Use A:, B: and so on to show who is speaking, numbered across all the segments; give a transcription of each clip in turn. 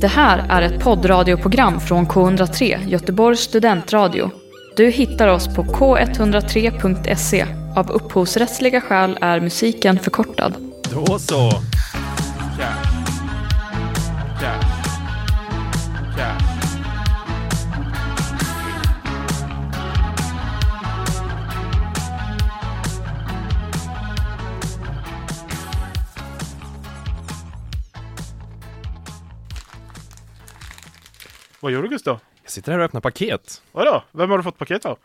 A: Det här är ett poddradioprogram från K103, Göteborgs studentradio. Du hittar oss på k103.se. Av upphovsrättsliga skäl är musiken förkortad.
B: Då så.
C: Yeah. Yeah. Vad gör du Gustav?
B: Jag sitter här och öppnar paket.
C: Vadå? Vem har du fått paket av?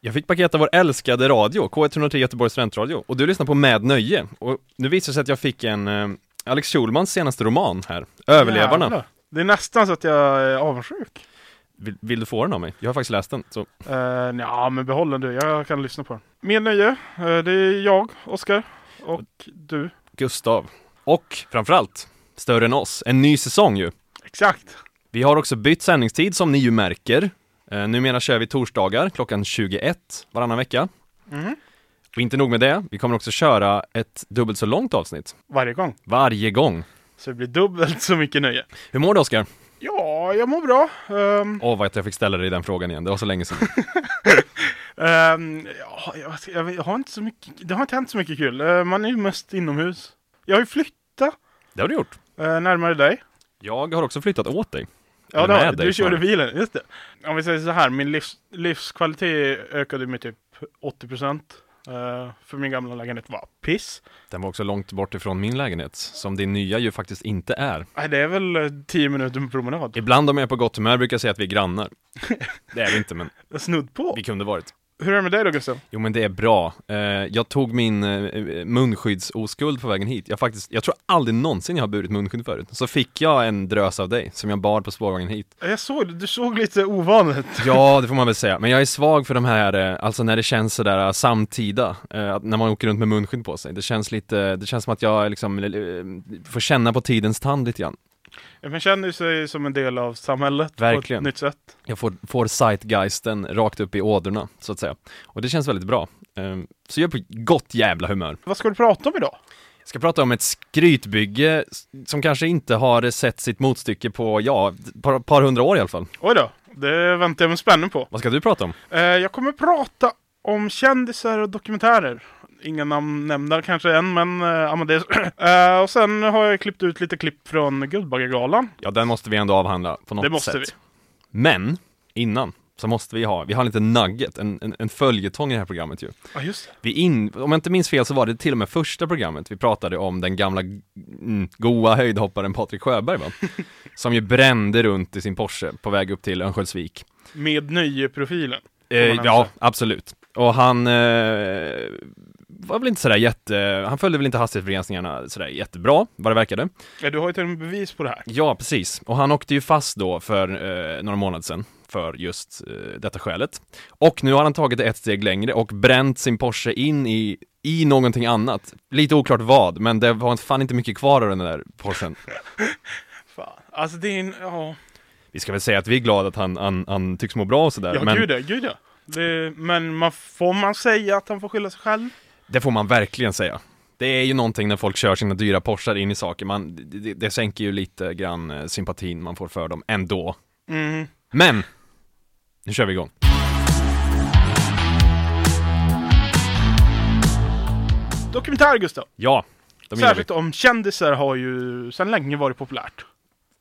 B: Jag fick paket av vår älskade radio, K103 Göteborgs studentradio. Och du lyssnar på Med Nöje. Och nu visar det sig att jag fick en eh, Alex Schulmans senaste roman här, Överlevarna.
C: Jävlar. Det är nästan så att jag är avundsjuk.
B: Vill, vill du få den av mig? Jag har faktiskt läst den. Så.
C: Uh, ja, men behåll den du. Jag kan lyssna på den. Med nöje. Uh, det är jag, Oskar. Och du.
B: Gustav. Och framförallt, större än oss, en ny säsong ju.
C: Exakt.
B: Vi har också bytt sändningstid som ni ju märker. Eh, numera kör vi torsdagar klockan 21 varannan vecka.
C: Mhm.
B: Och inte nog med det, vi kommer också köra ett dubbelt så långt avsnitt.
C: Varje gång.
B: Varje gång.
C: Så det blir dubbelt så mycket nöje.
B: Hur mår du Oskar?
C: Ja, jag mår bra. Um,
B: Åh, vad att jag fick ställa dig den frågan igen, det var så länge sedan.
C: ehm, ja, jag, jag, jag har inte så mycket, det har inte hänt så mycket kul. Uh, man är ju mest inomhus. Jag har ju flyttat
B: Det har du gjort.
C: uh, närmare dig.
B: Jag har också flyttat åt dig.
C: Ja, har,
B: med dig,
C: du körde bilen, just det. Om vi säger så här, min livs, livskvalitet ökade med typ 80 procent. Uh, för min gamla lägenhet var piss.
B: Den var också långt bort ifrån min lägenhet, som din nya ju faktiskt inte är.
C: Nej, det är väl eh, 10 minuter med promenad.
B: Ibland om jag är på gott humör brukar jag säga att vi är grannar. Det är vi inte, men
C: Snudd på.
B: vi kunde varit.
C: Hur är det med dig då Gustav?
B: Jo men det är bra. Eh, jag tog min eh, munskyddsoskuld på vägen hit. Jag faktiskt, jag tror aldrig någonsin jag har burit munskydd förut. Så fick jag en drös av dig som jag bar på spårvagnen hit.
C: Jag såg du såg lite ovan ut.
B: Ja, det får man väl säga. Men jag är svag för de här, eh, alltså när det känns sådär samtida, när man åker runt med munskydd på sig. Det känns lite, det känns som att jag liksom får känna på tidens tand lite grann.
C: Man känner sig som en del av samhället
B: Verkligen.
C: på ett nytt sätt.
B: Jag får, får zeitgeisten rakt upp i ådrorna, så att säga. Och det känns väldigt bra. Eh, så jag är på gott jävla humör.
C: Vad ska du prata om idag?
B: Jag ska prata om ett skrytbygge som kanske inte har sett sitt motstycke på, ja, par, par hundra år i alla fall.
C: Oj då, det väntar jag med spänning på.
B: Vad ska du prata om?
C: Eh, jag kommer prata om kändisar och dokumentärer. Inga namn nämnda kanske än, men uh, Amadeus. Eh, och sen har jag klippt ut lite klipp från Guldbaggegalan.
B: Ja, den måste vi ändå avhandla på något
C: Det måste
B: sätt. Men, innan, så måste vi ha, vi har en liten nugget, en, en, en följetong i det här programmet ju.
C: Ja, just det.
B: Vi in, om jag inte minns fel så var det till och med första programmet vi pratade om den gamla mm, goa höjdhopparen Patrik Sjöberg va? Som ju brände runt i sin Porsche på väg upp till Örnsköldsvik.
C: Med nöjeprofilen.
B: Eh, ja, absolut. Och han eh, var väl inte sådär jätte, han följde väl inte hastighetsbegränsningarna sådär jättebra, vad det verkade.
C: Ja, du har ju till och med bevis på det här.
B: Ja, precis. Och han åkte ju fast då för eh, några månader sedan för just eh, detta skälet. Och nu har han tagit det ett steg längre och bränt sin Porsche in i, i någonting annat. Lite oklart vad, men det var fan inte mycket kvar av den där Porschen.
C: Fan. Alltså det är en, ja.
B: Vi ska väl säga att vi är glada att han, han, han tycks må bra och sådär,
C: Ja,
B: men
C: gud ja, gud ja. Det, men man, får man säga att han får skylla sig själv?
B: Det får man verkligen säga. Det är ju någonting när folk kör sina dyra Porschar in i saker, man, det, det, sänker ju lite grann eh, sympatin man får för dem ändå.
C: Mm.
B: Men! Nu kör vi igång.
C: Dokumentär Gustav.
B: Ja, de vi.
C: Särskilt om kändisar har ju sedan länge varit populärt.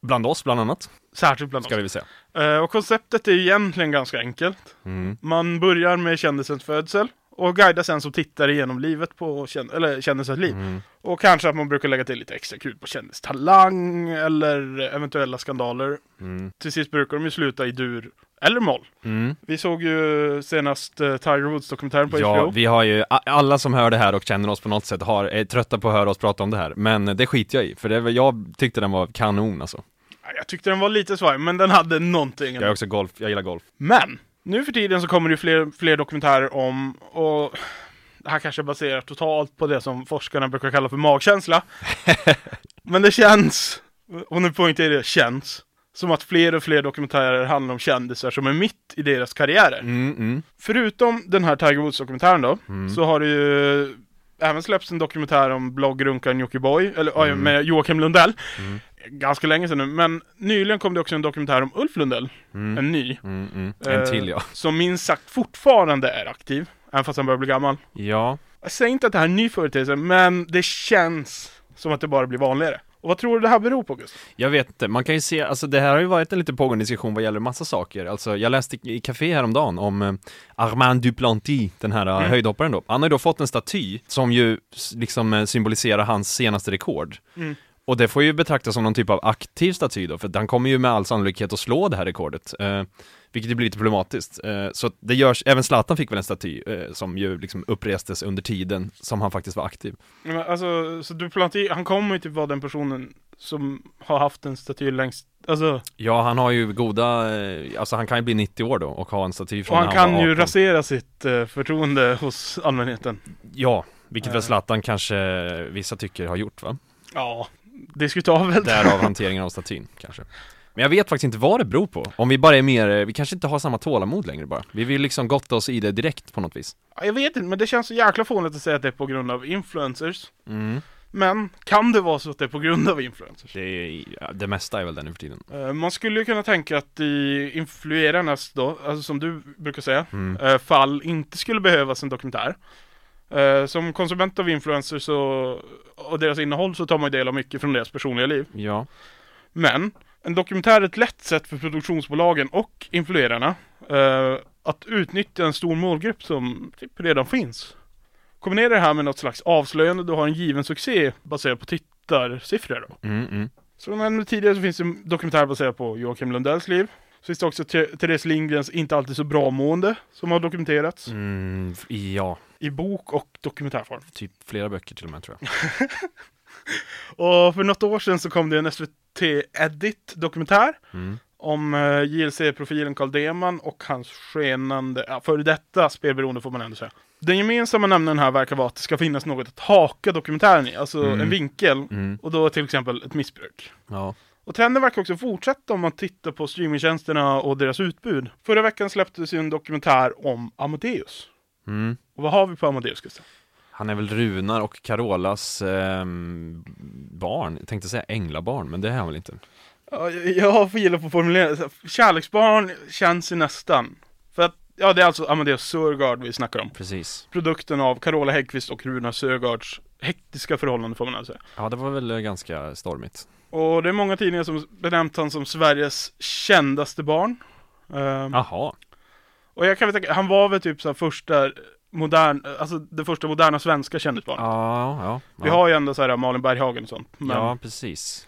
B: Bland oss bland annat,
C: Särskilt bland
B: ska vi
C: oss.
B: väl säga.
C: Eh, och konceptet är egentligen ganska enkelt.
B: Mm.
C: Man börjar med kändisens födsel och guidar sen som tittare genom livet på känd- eller kändisens liv.
B: Mm.
C: Och kanske att man brukar lägga till lite extra kul på kändistalang eller eventuella skandaler.
B: Mm.
C: Till sist brukar de ju sluta i dur eller moll.
B: Mm.
C: Vi såg ju senast uh, Tiger Woods-dokumentären på
B: Ja,
C: HBO.
B: vi har ju, alla som hör det här och känner oss på något sätt har, är trötta på att höra oss prata om det här. Men det skiter jag i, för det, jag tyckte den var kanon alltså.
C: Jag tyckte den var lite svag, men den hade någonting.
B: Jag är också golf, jag gillar golf.
C: Men, nu för tiden så kommer det fler, fler dokumentärer om, och det här kanske är baserat totalt på det som forskarna brukar kalla för magkänsla. Men det känns, och nu poängterar jag känns, som att fler och fler dokumentärer handlar om kändisar som är mitt i deras karriärer.
B: Mm, mm.
C: Förutom den här Tiger Woods-dokumentären då,
B: Mm.
C: så har det ju även släppts en dokumentär om bloggrunkaren Jockiboi, eller
B: Mm.
C: med Joakim Lundell. Ganska länge sedan nu, men nyligen kom det också en dokumentär om Ulf Lundell,
B: Mm.
C: en ny,
B: Mm, mm. En
C: Eh,
B: till ja.
C: som minst sagt fortfarande är aktiv, även fast han börjar bli gammal.
B: Ja,
C: Jag säger inte att det här är en ny företeelse, men det känns som att det bara blir vanligare. Och vad tror du det här beror på Gustav?
B: jag vet inte. Man kan ju se, alltså det här har ju varit en lite pågående diskussion vad gäller massa saker. Alltså jag läste i Café häromdagen om eh, Armand Duplanty, den här mm. höjdhopparen då. Han har ju då fått en staty som ju liksom eh, symboliserar hans senaste rekord.
C: Mm.
B: Och det får ju betraktas som någon typ av aktiv staty då, för han kommer ju med all sannolikhet att slå det här rekordet. Eh, vilket ju blir lite problematiskt. Eh, så det görs, även Zlatan fick väl en staty eh, som ju liksom upprestes under tiden som han faktiskt var aktiv.
C: Men Alltså, så Duplanty, han kommer ju typ vara den personen som har haft en staty längst, alltså,
B: Ja, han har ju goda, eh, alltså han kan ju bli 90 år då och ha en staty
C: och
B: från
C: han
B: när
C: kan ju
B: 18.
C: rasera sitt eh, förtroende hos allmänheten.
B: Ja, vilket väl
C: Eh.
B: Zlatan kanske vissa tycker har gjort va?
C: Ja, diskutabelt.
B: Därav hanteringen av statyn kanske. Men jag vet faktiskt inte vad det beror på. Om vi bara är mer, vi kanske inte har samma tålamod längre bara. Vi vill liksom gotta oss i det direkt på något vis.
C: Ja, Jag vet inte, men det känns så jäkla fånigt att säga att det är på grund av influencers.
B: Mm.
C: Men kan det vara så att det är på grund av influencers?
B: Det, är, ja, det mesta är väl det nu för tiden.
C: Eh, Man skulle ju kunna tänka att i influerarnas då, alltså som du brukar säga,
B: Mm.
C: eh, fall inte skulle behövas en dokumentär. Eh, Som konsument av influencers och, och deras innehåll så tar man ju del av mycket från deras personliga liv.
B: Ja.
C: Men en dokumentär är ett lätt sätt för produktionsbolagen och influerarna eh, att utnyttja en stor målgrupp som typ redan finns. Kombinera det här med något slags avslöjande du har en given succé baserat på tittarsiffror då.
B: Mm, mm.
C: Som jag nämnde tidigare så finns det en dokumentär baserad på Joakim Lundells liv. Så finns det också Therese Lindgrens Inte alltid så bra mående som har dokumenterats
B: Mm, ja,
C: i bok och dokumentärform.
B: typ flera böcker till och med tror jag.
C: Och för något år sedan så kom det en SVT Edit dokumentär
B: Mm.
C: om eh, JLC-profilen Carl Deman och hans skenande, ja, före detta spelberoende får man ändå säga. Den gemensamma nämnaren här verkar vara att det ska finnas något att haka dokumentären i, alltså
B: Mm.
C: en vinkel.
B: Mm.
C: Och då till exempel ett missbruk.
B: Ja.
C: Och trenden verkar också fortsätta om man tittar på streamingtjänsterna och deras utbud. Förra veckan släpptes ju en dokumentär om Amadeus.
B: Mm.
C: Och vad har vi på Amadeus, Gustav?
B: Han är väl Runar och Carolas ehm, barn, jag tänkte säga änglabarn, men det är han väl inte?
C: Ja, jag- jag får gilla på formuleringen. Kärleksbarn känns ju nästan. För att, ja det är alltså Amadeus Sörgard vi snackar om.
B: Precis.
C: Produkten av Carola Häggkvist och Runar Sörgards hektiska förhållande får man alltså säga.
B: Ja, det var väl eh, ganska stormigt.
C: Och det är många tidningar som benämnt han som Sveriges kändaste barn. Ehm,
B: Jaha.
C: Och jag kan väl tänka, han var väl typ så första modern, alltså det första moderna svenska kändisbarnet.
B: Ja, ja.
C: Vi
B: ja.
C: har ju ändå så här Malin Berghagen och sånt. Men,
B: Ja,
C: ja,
B: precis.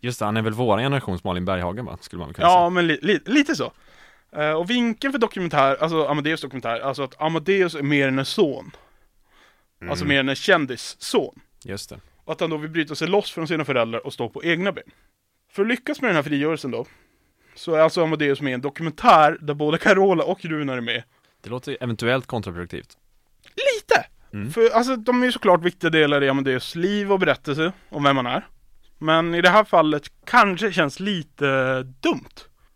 B: Just det, han är väl vår generations Malin Berghagen va? Skulle man kunna säga.
C: men li, li, lite så. Eh, och vinkeln för dokumentär, alltså Amadeus dokumentär, alltså att Amadeus är mer än en son. Alltså
B: Mm.
C: mer än en kändisson.
B: Just det.
C: Och att han då vill bryta sig loss från sina föräldrar och stå på egna ben. För att lyckas med den här frigörelsen då, så är alltså Amadeus med i en dokumentär där både Carola och Runar är med.
B: Det låter eventuellt kontraproduktivt.
C: Lite!
B: Mm.
C: För alltså de är ju såklart viktiga delar i Amadeus liv och berättelse om vem han är. Men i det här fallet kanske känns lite dumt.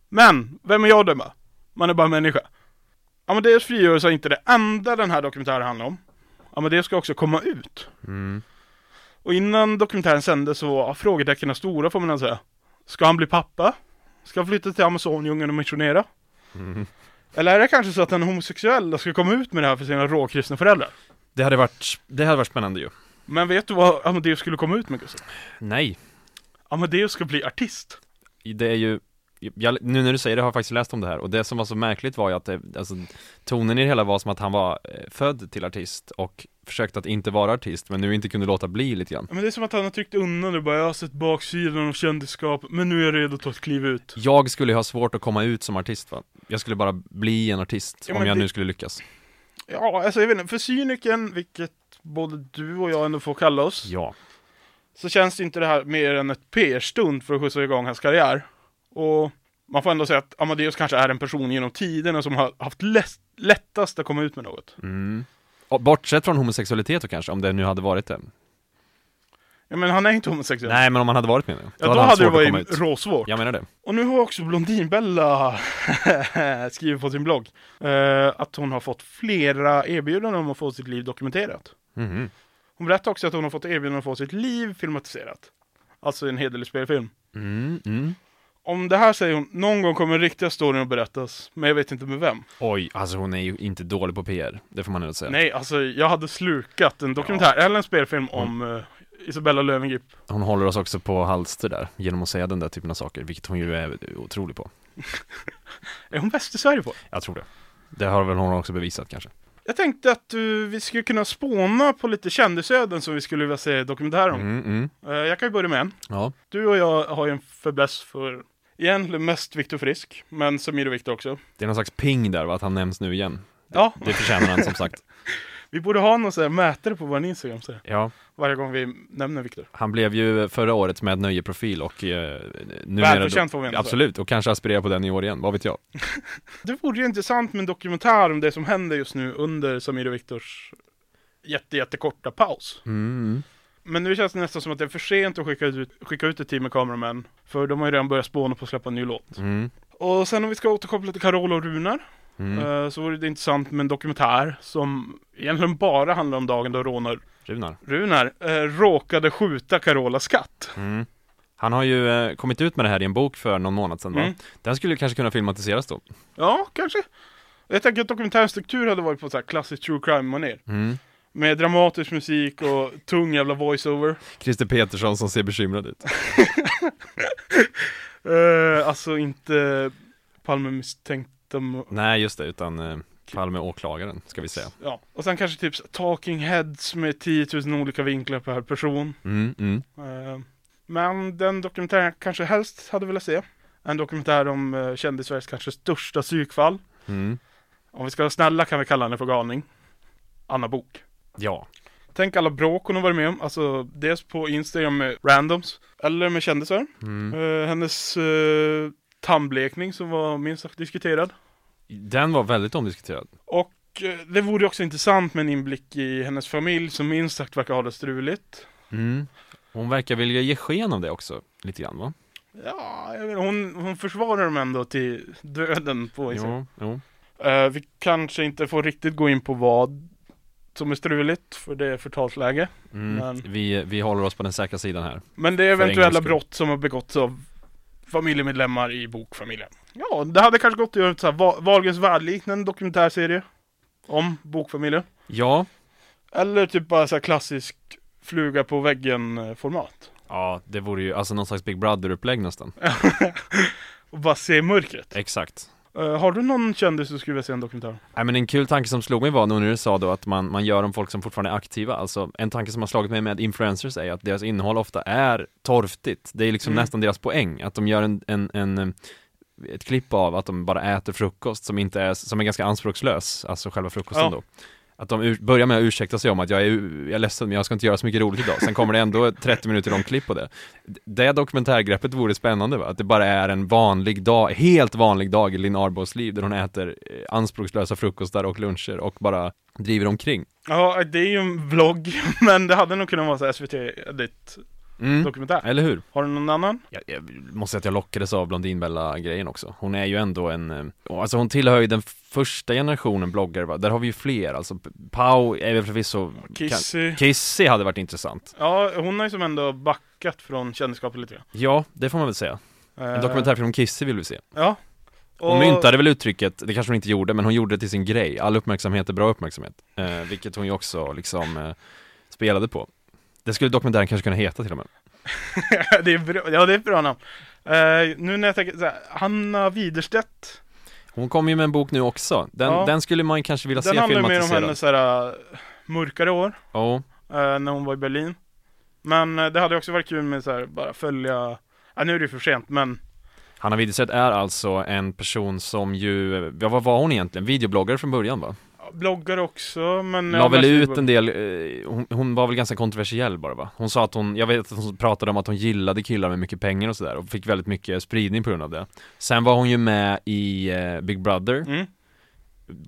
C: Men, vem är jag att döma? Man är bara människa. Amadeus frigörelse är inte det enda den här dokumentären handlar om. Amadeus ska också komma ut.
B: Mm.
C: Och innan dokumentären sändes så var frågetecknen stora får man nog säga. Ska han bli pappa? Ska han flytta till Amazondjungeln och missionera?
B: Mm.
C: Eller är det kanske så att han är homosexuell och ska komma ut med det här för sina råkristna föräldrar?
B: Det hade varit, det hade varit spännande ju.
C: Men vet du vad Amadeus skulle komma ut med Gustav?
B: Nej,
C: Amadeus ska bli artist.
B: det är ju jag, nu när du säger det har jag faktiskt läst om det här och det som var så märkligt var ju att det, alltså, tonen i det hela var som att han var eh, född till artist och försökte att inte vara artist men nu inte kunde låta bli lite grann.
C: Men det är som att han har tryckt undan det bara, jag har sett baksidan av kändisskap, men nu är jag redo att ta ett kliv ut.
B: Jag skulle ha svårt att komma ut som artist va? Jag skulle bara bli en artist
C: Ja,
B: om jag
C: det-
B: nu skulle lyckas.
C: Ja, alltså jag vet inte, för cyniken, vilket både du och jag ändå får kalla oss,
B: Ja.
C: så känns inte det här mer än ett PR-stund för att skjutsa igång hans karriär. Och man får ändå säga att Amadeus kanske är en person genom tiderna som har haft lätt, lättast att komma ut med något.
B: Mm. Och bortsett från homosexualitet då kanske, om det nu hade varit det.
C: Ja, men han är inte homosexuell.
B: Nej men om han hade varit med nu,
C: ja, då
B: han
C: hade det varit råsvårt.
B: Jag menar det.
C: Och nu har också Blondinbella skrivit på sin blogg eh, att hon har fått flera erbjudanden om att få sitt liv dokumenterat.
B: Mhm.
C: Hon berättar också att hon har fått erbjudanden om att få sitt liv filmatiserat. Alltså en hederlig spelfilm.
B: Mm, mm.
C: Om det här säger hon, någon gång kommer riktiga storyn att berättas, men jag vet inte med vem.
B: Oj, alltså hon är ju inte dålig på PR, det får man ändå säga.
C: Nej, alltså jag hade slukat en dokumentär, eller en spelfilm om uh, Isabella Löwengrip.
B: Hon håller oss också på halster där, genom att säga den där typen av saker, vilket hon ju är otrolig på.
C: är hon bäst i Sverige på?
B: Jag tror det. Det har väl hon också bevisat kanske.
C: Jag tänkte att uh, vi skulle kunna spåna på lite kändisöden som vi skulle vilja se dokumentär om.
B: Mm, mm.
C: Uh, jag kan ju börja med en.
B: Ja.
C: Du och jag har ju en fäbless för egentligen mest Viktor Frisk, men Samir och Viktor också.
B: Det är någon slags ping där va, att han nämns nu igen.
C: Ja,
B: Det förtjänar han som sagt.
C: vi borde ha någon sån här mätare på vår Instagram så
B: Ja,
C: varje gång vi nämner Viktor.
B: han blev ju förra året med nöjeprofil och eh, numera
C: Välförtjänt får vi ändå.
B: Absolut, och kanske aspirerar på den i år igen, vad vet jag?
C: Det vore ju intressant med en dokumentär om det som händer just nu under Samir och Viktors jätte, jättekorta paus.
B: Mm.
C: Men nu känns det nästan som att det är för sent att skicka ut, skicka ut ett team med kameramän. För de har ju redan börjat spåna på att släppa en ny låt.
B: Mm.
C: Och sen om vi ska återkoppla till Carola och Runar.
B: Mm.
C: eh, så vore det intressant med en dokumentär som egentligen bara handlar om dagen då Rånar,
B: Runar.
C: Runar eh, råkade skjuta Carolas katt.
B: Mm. Han har ju eh, kommit ut med det här i en bok för någon månad sedan va?
C: Mm.
B: Den skulle kanske kunna filmatiseras då.
C: Ja, kanske. Jag tänker att dokumentärstruktur hade varit på så här klassisk true crime-manér.
B: Mm.
C: Med dramatisk musik och tung jävla voiceover.
B: Christer Petersson som ser bekymrad ut.
C: Uh, alltså inte Palme misstänkta
B: Nej just det, utan eh, Palme åklagaren ska vi säga.
C: Ja, och sen kanske typ talking heads med 10 000 olika vinklar per person.
B: Mm, mm.
C: Eh, men den dokumentären jag kanske helst hade velat se. En dokumentär om uh, kändis-Sveriges kanske största psykfall.
B: Mm.
C: Om vi ska vara snälla kan vi kalla henne för galning. Anna Bok.
B: Ja.
C: Tänk alla bråk hon har varit med om. Alltså dels på Instagram med randoms. Eller med kändisar.
B: Mm.
C: Eh, hennes uh, tandblekning som var minst sagt diskuterad.
B: Den var väldigt omdiskuterad.
C: Och eh, det vore också intressant med en inblick i hennes familj som minst sagt verkar ha det struligt.
B: Mm. Hon verkar vilja ge sken av det också, lite grann va?
C: Ja, jag vet, hon, hon försvarar dem ändå till döden på Instagram.
B: Jo, jo.
C: Eh, vi kanske inte får riktigt gå in på vad som är struligt, för det är förtalsläge.
B: Mm.
C: Men-
B: Vi, vi håller oss på den säkra sidan här.
C: Men det är
B: en
C: eventuella brott som har begåtts av familjemedlemmar i bokfamiljen. Ja, det hade kanske gått att göra ett så här Wahlgrens värld-liknande dokumentärserie om bokfamiljen.
B: Ja,
C: Eller typ bara så här klassisk fluga på väggen-format.
B: ja det vore ju alltså någon slags Big Brother-upplägg nästan.
C: Och bara se mörkret.
B: Exakt.
C: Eh, har du någon kändis du skulle vilja se en dokumentär?
B: Nej men en kul tanke som slog mig var nog när du sa då att man, man gör om folk som fortfarande är aktiva, alltså en tanke som har slagit mig med influencers är att deras innehåll ofta är torftigt. Det är liksom
C: Mm.
B: nästan deras poäng, att de gör en, en, en eh, ett klipp av att de bara äter frukost som inte är, som är ganska anspråkslös, alltså själva frukosten
C: Ja.
B: då. Att de ur, börjar med att ursäkta sig om att jag är, jag är ledsen men jag ska inte göra så mycket roligt idag. Sen kommer det ändå ett 30 minuter långt klipp på det. Det dokumentärgreppet vore spännande va? Att det bara är en vanlig dag, helt vanlig dag i Linn Arbos liv där hon äter eh, anspråkslösa frukostar och luncher och bara driver omkring.
C: Ja, det är ju en vlogg, men det hade nog kunnat vara så SVT ditt
B: Mm.
C: dokumentär.
B: Eller hur?
C: Har du någon annan?
B: Jag, jag måste säga att jag lockades av Blondinbella-grejen också. Hon är ju ändå en, eh, alltså hon tillhör ju den första generationen bloggare va? Där har vi ju fler, alltså Pau är väl förvisso
C: Kissy.
B: Kissy hade varit intressant.
C: Ja, hon har ju som ändå backat från kändisskapet lite grann.
B: Ja, det får man väl säga. En
C: Eh,
B: dokumentärfilm om Kissy vill vi se.
C: Ja.
B: Hon myntade väl uttrycket, det kanske hon inte gjorde, men hon gjorde det till sin grej. All uppmärksamhet är bra uppmärksamhet. Eh, vilket hon ju också liksom eh, spelade på. Det skulle dokumentären kanske kunna heta till och med.
C: det är bra, ja, det är ett bra namn. Eh, nu när jag tänker så här, Hanna Widerstedt.
B: Hon kom ju med en bok nu också. Den,
C: Ja.
B: den skulle man kanske vilja
C: Den
B: se
C: handlar ju mer om
B: filmatiserad.
C: hennes så här, mörkare år.
B: Ja,
C: eh, när hon var i Berlin. Men eh, det hade också varit kul med så här, bara följa, ja, nu är det ju för sent men
B: Hanna Widerstedt är alltså en person som ju, ja, vad var hon egentligen? Videobloggare från början va?
C: Bloggar också men
B: La väl ut en del, eh, hon, hon var väl ganska kontroversiell bara va? Hon sa att hon, jag vet att hon pratade om att hon gillade killar med mycket pengar och sådär och fick väldigt mycket spridning på grund av det Sen var hon ju med i eh, Big Brother,
C: Mm.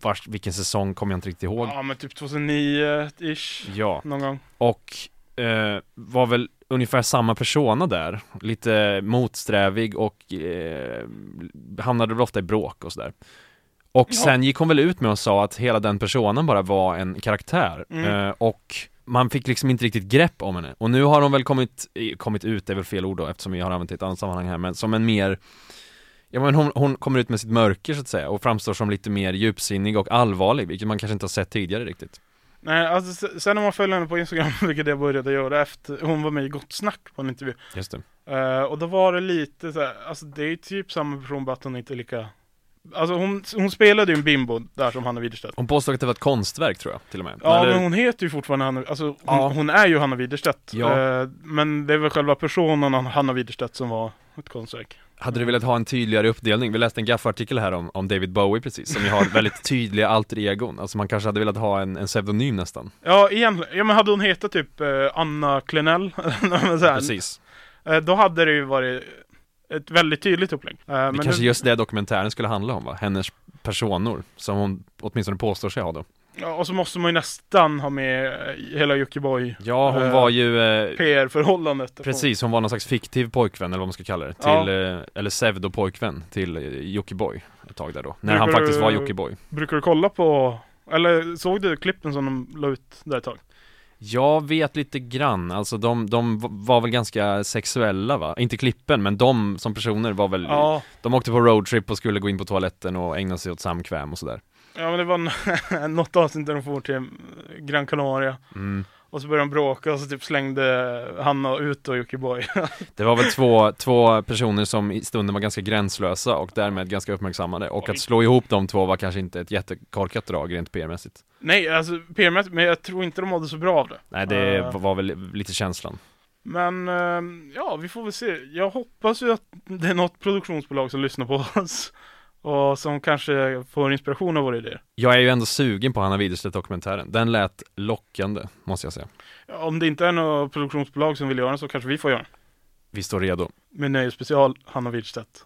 B: vars, vilken säsong kommer jag inte riktigt ihåg
C: Ja men typ 2009-ish
B: Ja,
C: någon gång.
B: och eh, var väl ungefär samma persona där Lite motsträvig och eh, hamnade väl ofta i bråk och sådär Och sen gick hon väl ut med och sa att hela den personen bara var en karaktär
C: Mm.
B: eh, Och man fick liksom inte riktigt grepp om henne. Och nu har hon väl kommit, eh, kommit ut, det är väl fel ord då eftersom jag har använt det i ett annat sammanhang här, men som en mer Ja men hon, hon kommer ut med sitt mörker så att säga och framstår som lite mer djupsinnig och allvarlig, vilket man kanske inte har sett tidigare riktigt.
C: Nej, alltså sen när man följer henne på Instagram, vilket jag började göra efter hon var med i Gott Snack på en intervju.
B: Just det.
C: Eh, och då var det lite så här, alltså det är typ samma person bara att hon inte är lika Alltså hon, hon spelade ju en bimbo där som Hanna Widerstedt.
B: Hon påstod att det var ett konstverk tror jag, till och med.
C: Ja
B: Eller-
C: men hon heter ju fortfarande Hanna, alltså hon,
B: Ja.
C: hon är ju Hanna Widerstedt.
B: Ja.
C: Eh, men det är väl själva personen Hanna Widerstedt som var ett konstverk.
B: Hade du velat ha en tydligare uppdelning? Vi läste en gaffartikel här om, om David Bowie precis, som ju har väldigt tydliga alter egon. Alltså man kanske hade velat ha en, en pseudonym nästan.
C: Ja egentligen, ja men hade hon hetat typ eh, Anna Klenell,
B: Precis.
C: eh, då hade det ju varit ett väldigt tydligt upplägg. Eh,
B: Det
C: men
B: kanske
C: nu,
B: just det dokumentären skulle handla om va? Hennes personor, som hon åtminstone påstår sig ha då.
C: ja, och så måste man ju nästan ha med eh, hela Jockiboi
B: Ja, hon
C: Eh,
B: var ju eh,
C: PR-förhållandet.
B: Precis, hon var någon slags fiktiv pojkvän eller vad man ska kalla det, till,
C: Ja.
B: eh, eller pseudo-pojkvän till eh, Jockiboi ett tag där då, när
C: Brukar
B: han faktiskt
C: du-
B: var Jockiboi
C: Brukar du kolla på, eller såg du klippen som de la ut där ett tag?
B: Jag vet lite grann, alltså de, de var väl ganska sexuella va? Inte klippen, men de som personer var väl
C: Ja,
B: De åkte på roadtrip och skulle gå in på toaletten och ägna sig åt samkväm och sådär
C: ja men det var något avsnitt där de får till Gran Canaria.
B: mm.
C: Och så började de bråka och så typ slängde Hanna ut och Jockiboi.
B: Det var väl två, två personer som i stunden var ganska gränslösa och därmed ganska uppmärksammade och att slå ihop de två var kanske inte ett jättekorkat drag rent PR-mässigt
C: Nej, alltså PR men jag tror inte de mådde så bra av det.
B: Nej det
C: Eh.
B: var väl lite känslan
C: Men eh, ja, vi får väl se. Jag hoppas ju att det är något produktionsbolag som lyssnar på oss. Och som kanske får inspiration av våra idéer.
B: Jag är ju ändå sugen på Hanna Widerstedt dokumentären, den lät lockande måste jag säga
C: om det inte är något produktionsbolag som vill göra den så kanske vi får göra den.
B: Vi står redo
C: Med nöjesspecial, Hanna Wirdstedt.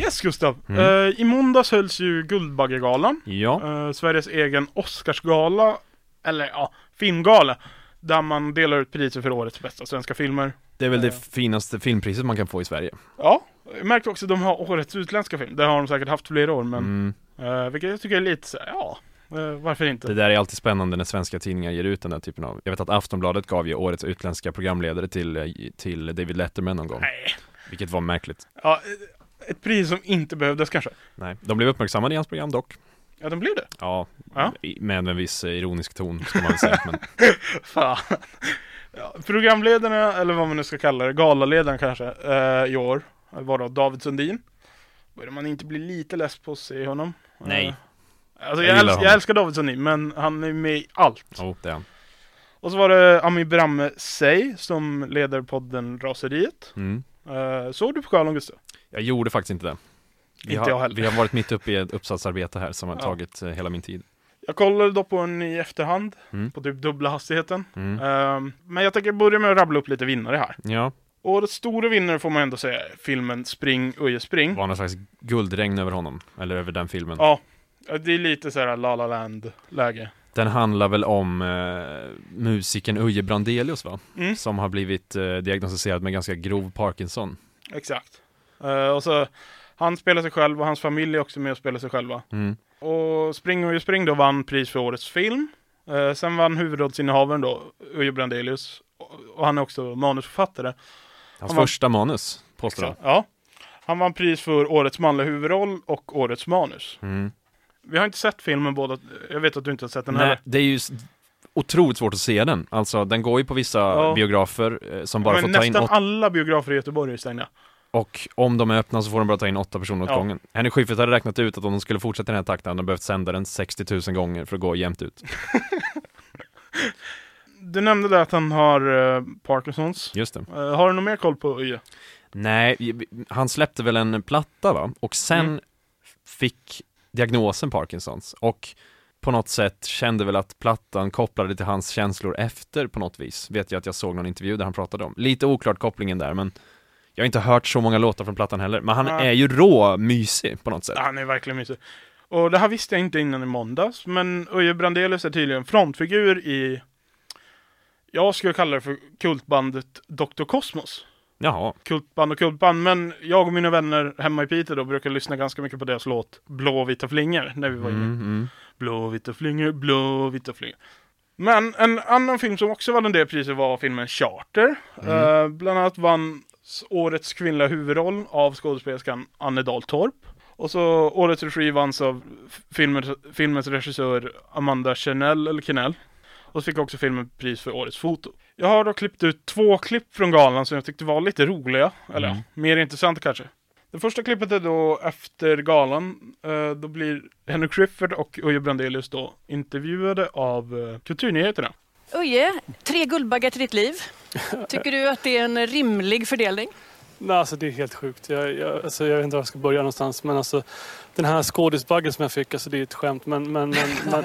C: Yes Gustav!
B: Mm.
C: Eh, I måndags hölls ju Guldbaggegalan.
B: Ja,
C: Eh, Sveriges egen Oscarsgala. Eller ja, filmgala. Där man delar ut priser för årets bästa svenska filmer.
B: det är väl
C: Eh.
B: det finaste filmpriset man kan få i Sverige
C: Ja, jag märkte också att de har årets utländska film. Det har de säkert haft flera år men
B: mm.
C: eh, vilket jag tycker är lite så ja, eh, varför inte?
B: Det där är alltid spännande när svenska tidningar ger ut den där typen av Jag vet att Aftonbladet gav ju årets utländska programledare till, eh, till David Letterman någon gång
C: Nej.
B: Vilket var märkligt
C: Ja, eh, ett pris som inte behövdes kanske.
B: Nej, de blev uppmärksammade i hans program dock
C: Ja, de blev det.
B: Ja,
C: Ja.
B: med en viss ironisk ton ska man väl säga men
C: Fan. Ja, programledarna, eller vad man nu ska kalla det, galaledaren kanske, eh, i år var då David Sundin. Börjar man inte bli lite less på att se honom?
B: Nej.
C: Eh, alltså
B: Jag
C: jag, älskar, jag älskar David Sundin, men han är med i allt.
B: oh, det är han
C: Och så var det Ami Bramme Sey som leder podden Raseriet.
B: mm.
C: Eh, såg du på galan Gustav?
B: Jag gjorde faktiskt inte det vi
C: Inte
B: har,
C: jag heller.
B: Vi har varit mitt uppe i ett uppsatsarbete här som har
C: Ja.
B: tagit eh, hela min tid
C: Jag kollade då på den i efterhand,
B: Mm.
C: på typ dubbla hastigheten.
B: mm.
C: Eh, men jag tänker börja med att rabbla upp lite vinnare här.
B: Ja,
C: Årets stora vinnare får man ändå säga filmen Spring Uje Spring.
B: var någon slags guldregn över honom, eller över den filmen
C: Ja, det är lite såhär La La Land läge.
B: Den handlar väl om eh, musikern Uje Brandelius va?
C: Mm.
B: Som har blivit eh, diagnostiserad med ganska grov Parkinson
C: Exakt. Eh, och så, han spelar sig själv och hans familj är också med och spelar sig själva.
B: mm.
C: Och Spring Uje Spring då vann pris för årets film. Eh, sen vann huvudrollsinnehavaren då, Uje Brandelius. Och, och han är också manusförfattare.
B: Hans
C: Han
B: första manus, påstår han
C: Ja. Han vann pris för årets manliga huvudroll och årets manus.
B: mm.
C: Vi har inte sett filmen båda, jag vet att du inte har sett den
B: Nej,
C: heller.
B: det är ju otroligt svårt att se den Alltså den går ju på vissa
C: Ja.
B: biografer eh, som bara
C: Men
B: får ta in
C: nästan
B: åt,
C: alla biografer i Göteborg är stängda.
B: Och om de är öppna så får de bara ta in åtta personer åt
C: Ja.
B: gången Henry Schyffert hade räknat ut att om de skulle fortsätta den här takten hade de behövt sända den 60 000 gånger för att gå jämnt ut
C: Du nämnde där att han har eh, Parkinsons.
B: Just det
C: Eh, har du någon mer koll på Uje?
B: Nej, han släppte väl en platta va? Och sen
C: Mm.
B: fick diagnosen Parkinsons och på något sätt kände väl att plattan kopplade till hans känslor efter på något vis. Vet jag att jag såg någon intervju där han pratade om. Lite oklart kopplingen där men jag har inte hört så många låtar från plattan heller. Men han
C: Nej.
B: är ju rå mysig på något sätt.
C: Han är verkligen mysig. Och det här visste jag inte innan i måndags, men Uje Brandelius är tydligen frontfigur i, jag skulle kalla det för kultbandet Dr. Cosmos.
B: Jaha.
C: kultband och kultband. Men jag och mina vänner hemma i Piteå då brukar lyssna ganska mycket på deras låt Blåvita flingor när vi var
B: Mm,
C: inne.
B: mm.
C: Blåvita flingor, blåvita flingor. Men en annan film som också vann en del priser var filmen Charter. Eh, bland annat vann årets kvinnliga huvudroll av skådespelerskan Anne Dahl Torp. Och så årets regi vanns av filmens, filmens regissör Amanda Chanel, eller Kennell. Och så fick också filmen pris för årets foto. Jag har då klippt ut två klipp från galan som jag tyckte var lite roliga. Eller ja, mer intressanta kanske. Det första klippet är då efter galan. Eh, då blir Henrik Schyffert och Uje Brandelius då intervjuade av eh, Kulturnyheterna.
D: Uje, tre Guldbaggar till ditt liv. Tycker du att det är en rimlig fördelning?
E: Nej, alltså det är helt sjukt. Jag, jag, alltså jag vet inte var jag ska börja någonstans. Men alltså, den här skådisbaggen som jag fick, alltså det är ett skämt. Men, men, men, men,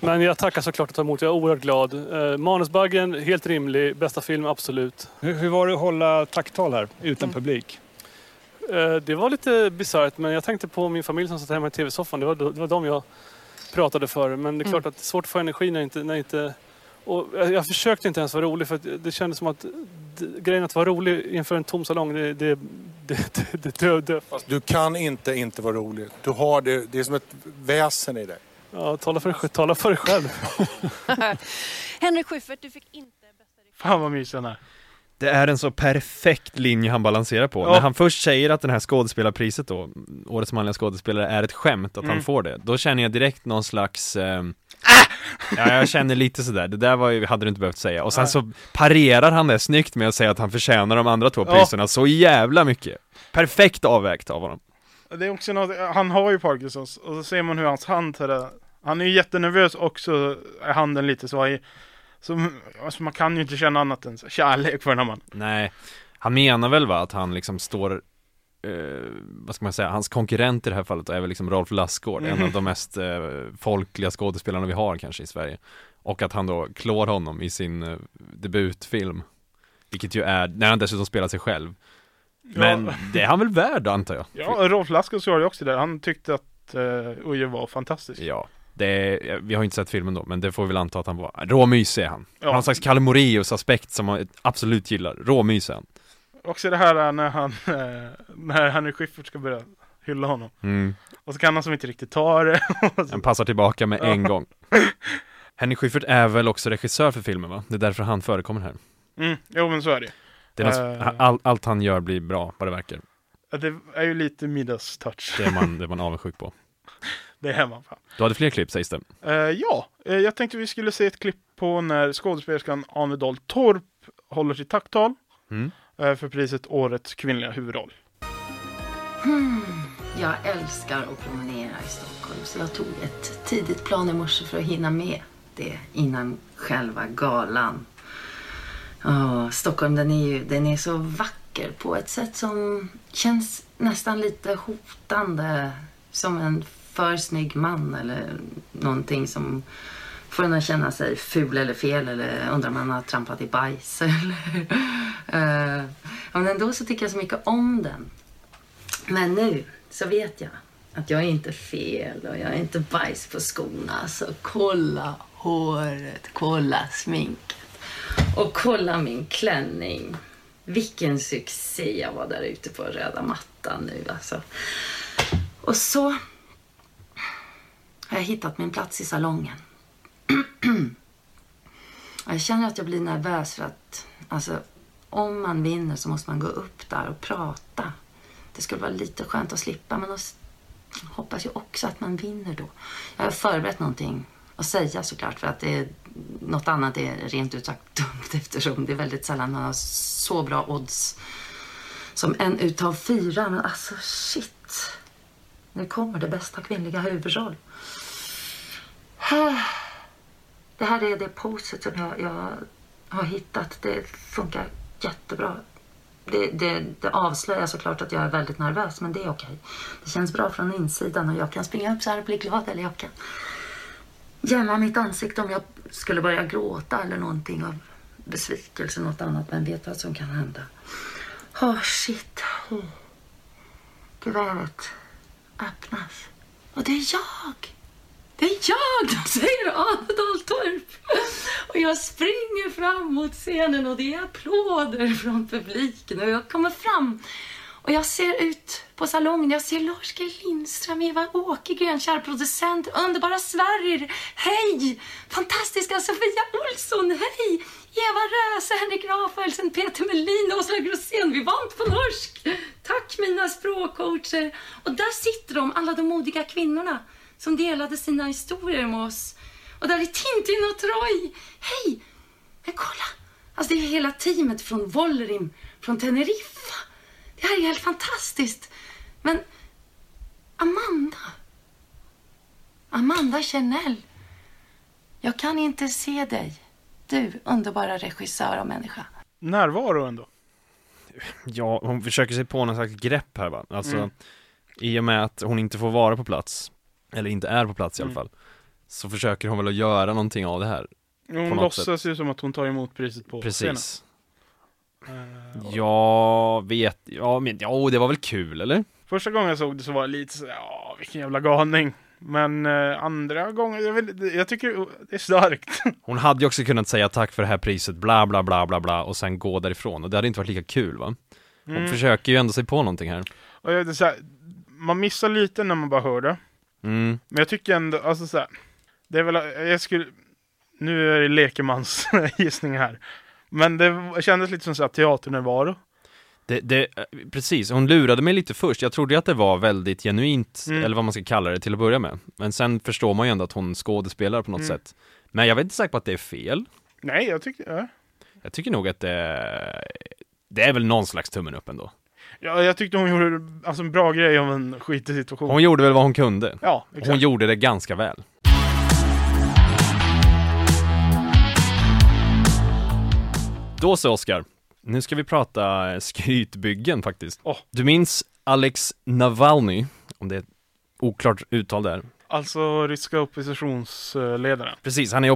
E: men jag tackar såklart att ta emot. Jag är oerhört glad. Eh, manusbaggen, helt rimlig. Bästa film, absolut.
F: Hur, hur var det att hålla tacktal här utan publik?
E: Eh, det var lite bisarrt, men jag tänkte på min familj som satt hemma i tv-soffan. Det var, det var dem jag pratade för. Men det är klart att det är svårt att få energi när inte... När inte och jag, jag försökte inte ens vara rolig för att det kändes som att grejen att vara rolig inför en tom salong, det, det, det, det, det, det, det
G: Du kan inte inte vara rolig. Du har det, det är som ett väsen i dig.
E: Ja, tala för, dig- tala för dig själv.
D: Henrik Schyffert, du fick inte bästa.
C: Fan vad mysig han är.
B: Det är en så perfekt linje han balanserar på.
C: Ja.
B: När han först säger att den här skådespelarpriset då, Årets manliga skådespelare, är ett skämt, att
C: Mm.
B: han får det. Då känner jag direkt någon slags ehm, Ja, jag känner lite sådär, det där var ju, hade du inte behövt säga. Och sen så parerar han det snyggt med att säga att han förtjänar de andra två
C: Ja.
B: priserna så jävla mycket. Perfekt avvägt av honom.
C: Det är också något, han har ju Parkinsons och så ser man hur hans hand sådär, han är ju jättenervös och så är handen lite svajig. Så alltså man kan ju inte känna annat än kärlek för den här mannen.
B: Nej, han menar väl va att han liksom står eh, vad ska man säga, hans konkurrent i det här fallet är väl liksom Rolf Lassgård, en
C: Mhm.
B: av de mest eh, folkliga skådespelarna vi har kanske i Sverige. Och att han då klår honom i sin eh, debutfilm. Vilket ju är, när han dessutom spelar sig själv. Men
C: Ja.
B: det är han väl värd antar jag?
C: Ja, Rolf Lassgård sa ju också det, han tyckte att uh, Uje var fantastisk.
B: Ja, det vi har inte sett filmen då, men det får vi väl anta att han var. Råmysig är han.
C: Ja.
B: Han har slags Kalle Moraeus aspekt som man absolut gillar. Råmysig är han.
C: Också det här när han, eh, när Henrik Schyffert ska börja hylla honom.
B: Mm.
C: Och så kan han som inte riktigt ta det.
B: Han passar tillbaka med en gång. Henrik Schyffert är väl också regissör för filmen va? Det är därför han förekommer här.
C: mm, jo men så är det.
B: Det är
C: Eh.
B: all, allt han gör blir bra, vad det verkar.
C: Det är ju lite middagstouch.
B: Det är man, det är man avundsjuk på.
C: Det är hemma. Fan.
B: Du hade fler klipp sägs det.
C: Eh, ja, eh, jag tänkte vi skulle se ett klipp på när skådespelerskan Ane Dahl Torp håller sitt tacktal
B: Mm.
C: eh, för priset Årets kvinnliga huvudroll.
H: Jag älskar att promenera i Stockholm så jag tog ett tidigt plan i morse för att hinna med det innan själva galan. Ja, Stockholm den är ju den är så vacker på ett sätt som känns nästan lite hotande. Som en för snygg man eller någonting som får en att känna sig ful eller fel eller undrar om man har trampat i bajs. Eller, Eh, ja, men ändå så tycker jag så mycket om den. Men nu så vet jag att jag är inte fel och jag är inte bajs på skorna. Så kolla håret, kolla sminket och kolla min klänning. Vilken succé jag var där ute på röda mattan nu alltså. Och så har jag hittat min plats i salongen. Jag känner att jag blir nervös för att alltså, om man vinner så måste man gå upp där och prata. Det skulle vara lite skönt att slippa men jag hoppas ju också att man vinner då. Jag har förberett någonting att säga såklart för att det är, något annat är rent ut sagt dumt eftersom det är väldigt sällan man har så bra odds som en utav fyra. Men alltså shit. Nu kommer det bästa kvinnliga huvudroll. Det här är det poset som jag, jag har hittat. Det funkar jättebra. Det, det, det avslöjar såklart att jag är väldigt nervös, men det är okej. Det känns bra från insidan och jag kan springa upp så här och bli glad eller jag kan gömma mitt ansikte om jag skulle börja gråta eller någonting av besvikelse något annat. Men vet vad som kan hända. Åh, shit. Oh. Kuvertet öppnas. Och det är jag. Det är jag! De säger Ane Dahltorp. Och jag springer fram mot scenen och det är applåder från publiken. Och jag kommer fram och jag ser ut på salongen. Jag ser Lars G Lindström, Eva Åkergren, kär producent, underbara Sverrir. Hej! Fantastiska Sofia Olsson, hej! Eva Röse, Henrik Rafaelsen, Peter Melin, Åsa Grosén. Vi vann på norsk. Tack mina språkcoacher. Och där sitter de, alla de modiga kvinnorna som delade sina historier med oss. Och där är Tintin och Troy. Hej! Men kolla! Alltså det är hela teamet från Vollerim, från Teneriffa. Det här är helt fantastiskt. Men Amanda. Amanda Chanel. Jag kan inte se dig. Du, underbara regissör och människa.
C: Närvaro ändå.
B: Ja, hon försöker sig på någon slags grepp här va, alltså
C: Mm.
B: I och med att hon inte får vara på plats Eller inte är på plats i alla
C: Mm.
B: fall Så försöker hon väl att göra någonting av det här
C: Hon låtsas ju som att hon tar emot priset på scenen.
B: Precis
C: Eh, och
B: Jag vet, ja men, ja det var väl kul eller?
C: Första gången jag såg det så var det lite så ja vilken jävla galning. Men eh, andra gången, jag, vet, jag tycker det är starkt.
B: Hon hade ju också kunnat säga tack för det här priset, bla bla bla bla bla och sen gå därifrån och det hade inte varit lika kul va? Hon
C: Mm.
B: försöker ju ändå sig på någonting här
C: Och jag, är så här, man missar lite när man bara hör det.
B: Mm.
C: Men jag tycker ändå, alltså så här, det är väl, jag skulle, nu är det lekemans gissning här. Men det kändes lite som så här teaternärvaro.
B: Det, det, precis, hon lurade mig lite först. Jag trodde att det var väldigt genuint,
C: Mm.
B: eller vad man ska kalla det till att börja med. Men sen förstår man ju ändå att hon skådespelar på något
C: Mm.
B: sätt. Men jag är inte säker på att det är fel.
C: Nej, jag tycker, ja.
B: Jag tycker nog att det, det är väl någon slags tummen upp ändå.
C: Ja jag tyckte hon gjorde alltså, en bra grej om en skitig situation.
B: Hon gjorde väl vad hon kunde.
C: ja, exakt.
B: Hon gjorde det ganska väl. Då så Oskar, nu ska vi prata skrytbyggen faktiskt.
C: Åh.
B: Du minns Alex Navalny, om det är ett oklart uttal där.
C: Alltså ryska oppositionsledaren.
B: Precis, han är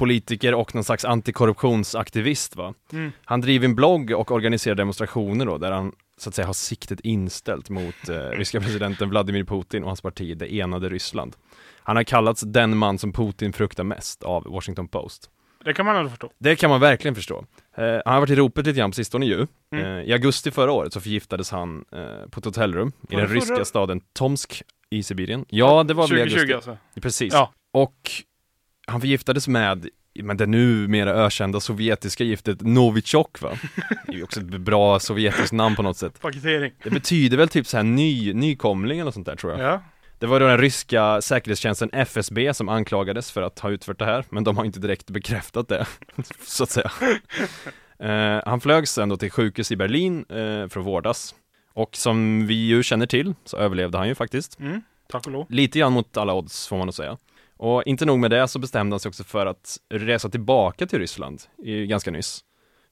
B: oppositionspolitiker och någon slags antikorruptionsaktivist va?
C: Mm.
B: Han driver en blogg och organiserar demonstrationer då, där han så att säga har siktet inställt mot eh, ryska presidenten Vladimir Putin och hans parti Det enade Ryssland. Han har kallats den man som Putin fruktar mest av Washington Post.
C: Det kan man ändå förstå.
B: Det kan man verkligen förstå. Eh, han har varit i ropet lite grann på sistone ju.
C: Mm.
B: Eh, I augusti förra året så förgiftades han eh, på ett hotellrum i den ryska staden Tomsk i Sibirien. Ja, det var väl i
C: 2020
B: augusti.
C: alltså.
B: Precis.
C: Ja.
B: Och han förgiftades med men det numera ökända sovjetiska giftet Novichok va? Det är ju också ett bra sovjetiskt namn på något sätt.
C: Paketering.
B: Det betyder väl typ så här ny, nykomling eller sånt där tror jag.
C: Ja.
B: Det var då den ryska säkerhetstjänsten FSB som anklagades för att ha utfört det här, men de har inte direkt bekräftat det, så att säga. Eh, han flög sen då till sjukhus i Berlin eh, för att vårdas. Och som vi ju känner till så överlevde han ju faktiskt.
C: Mm. Tack och lov.
B: Lite grann mot alla odds får man nog säga. Och inte nog med det så bestämde han sig också för att resa tillbaka till Ryssland, i, ganska nyss.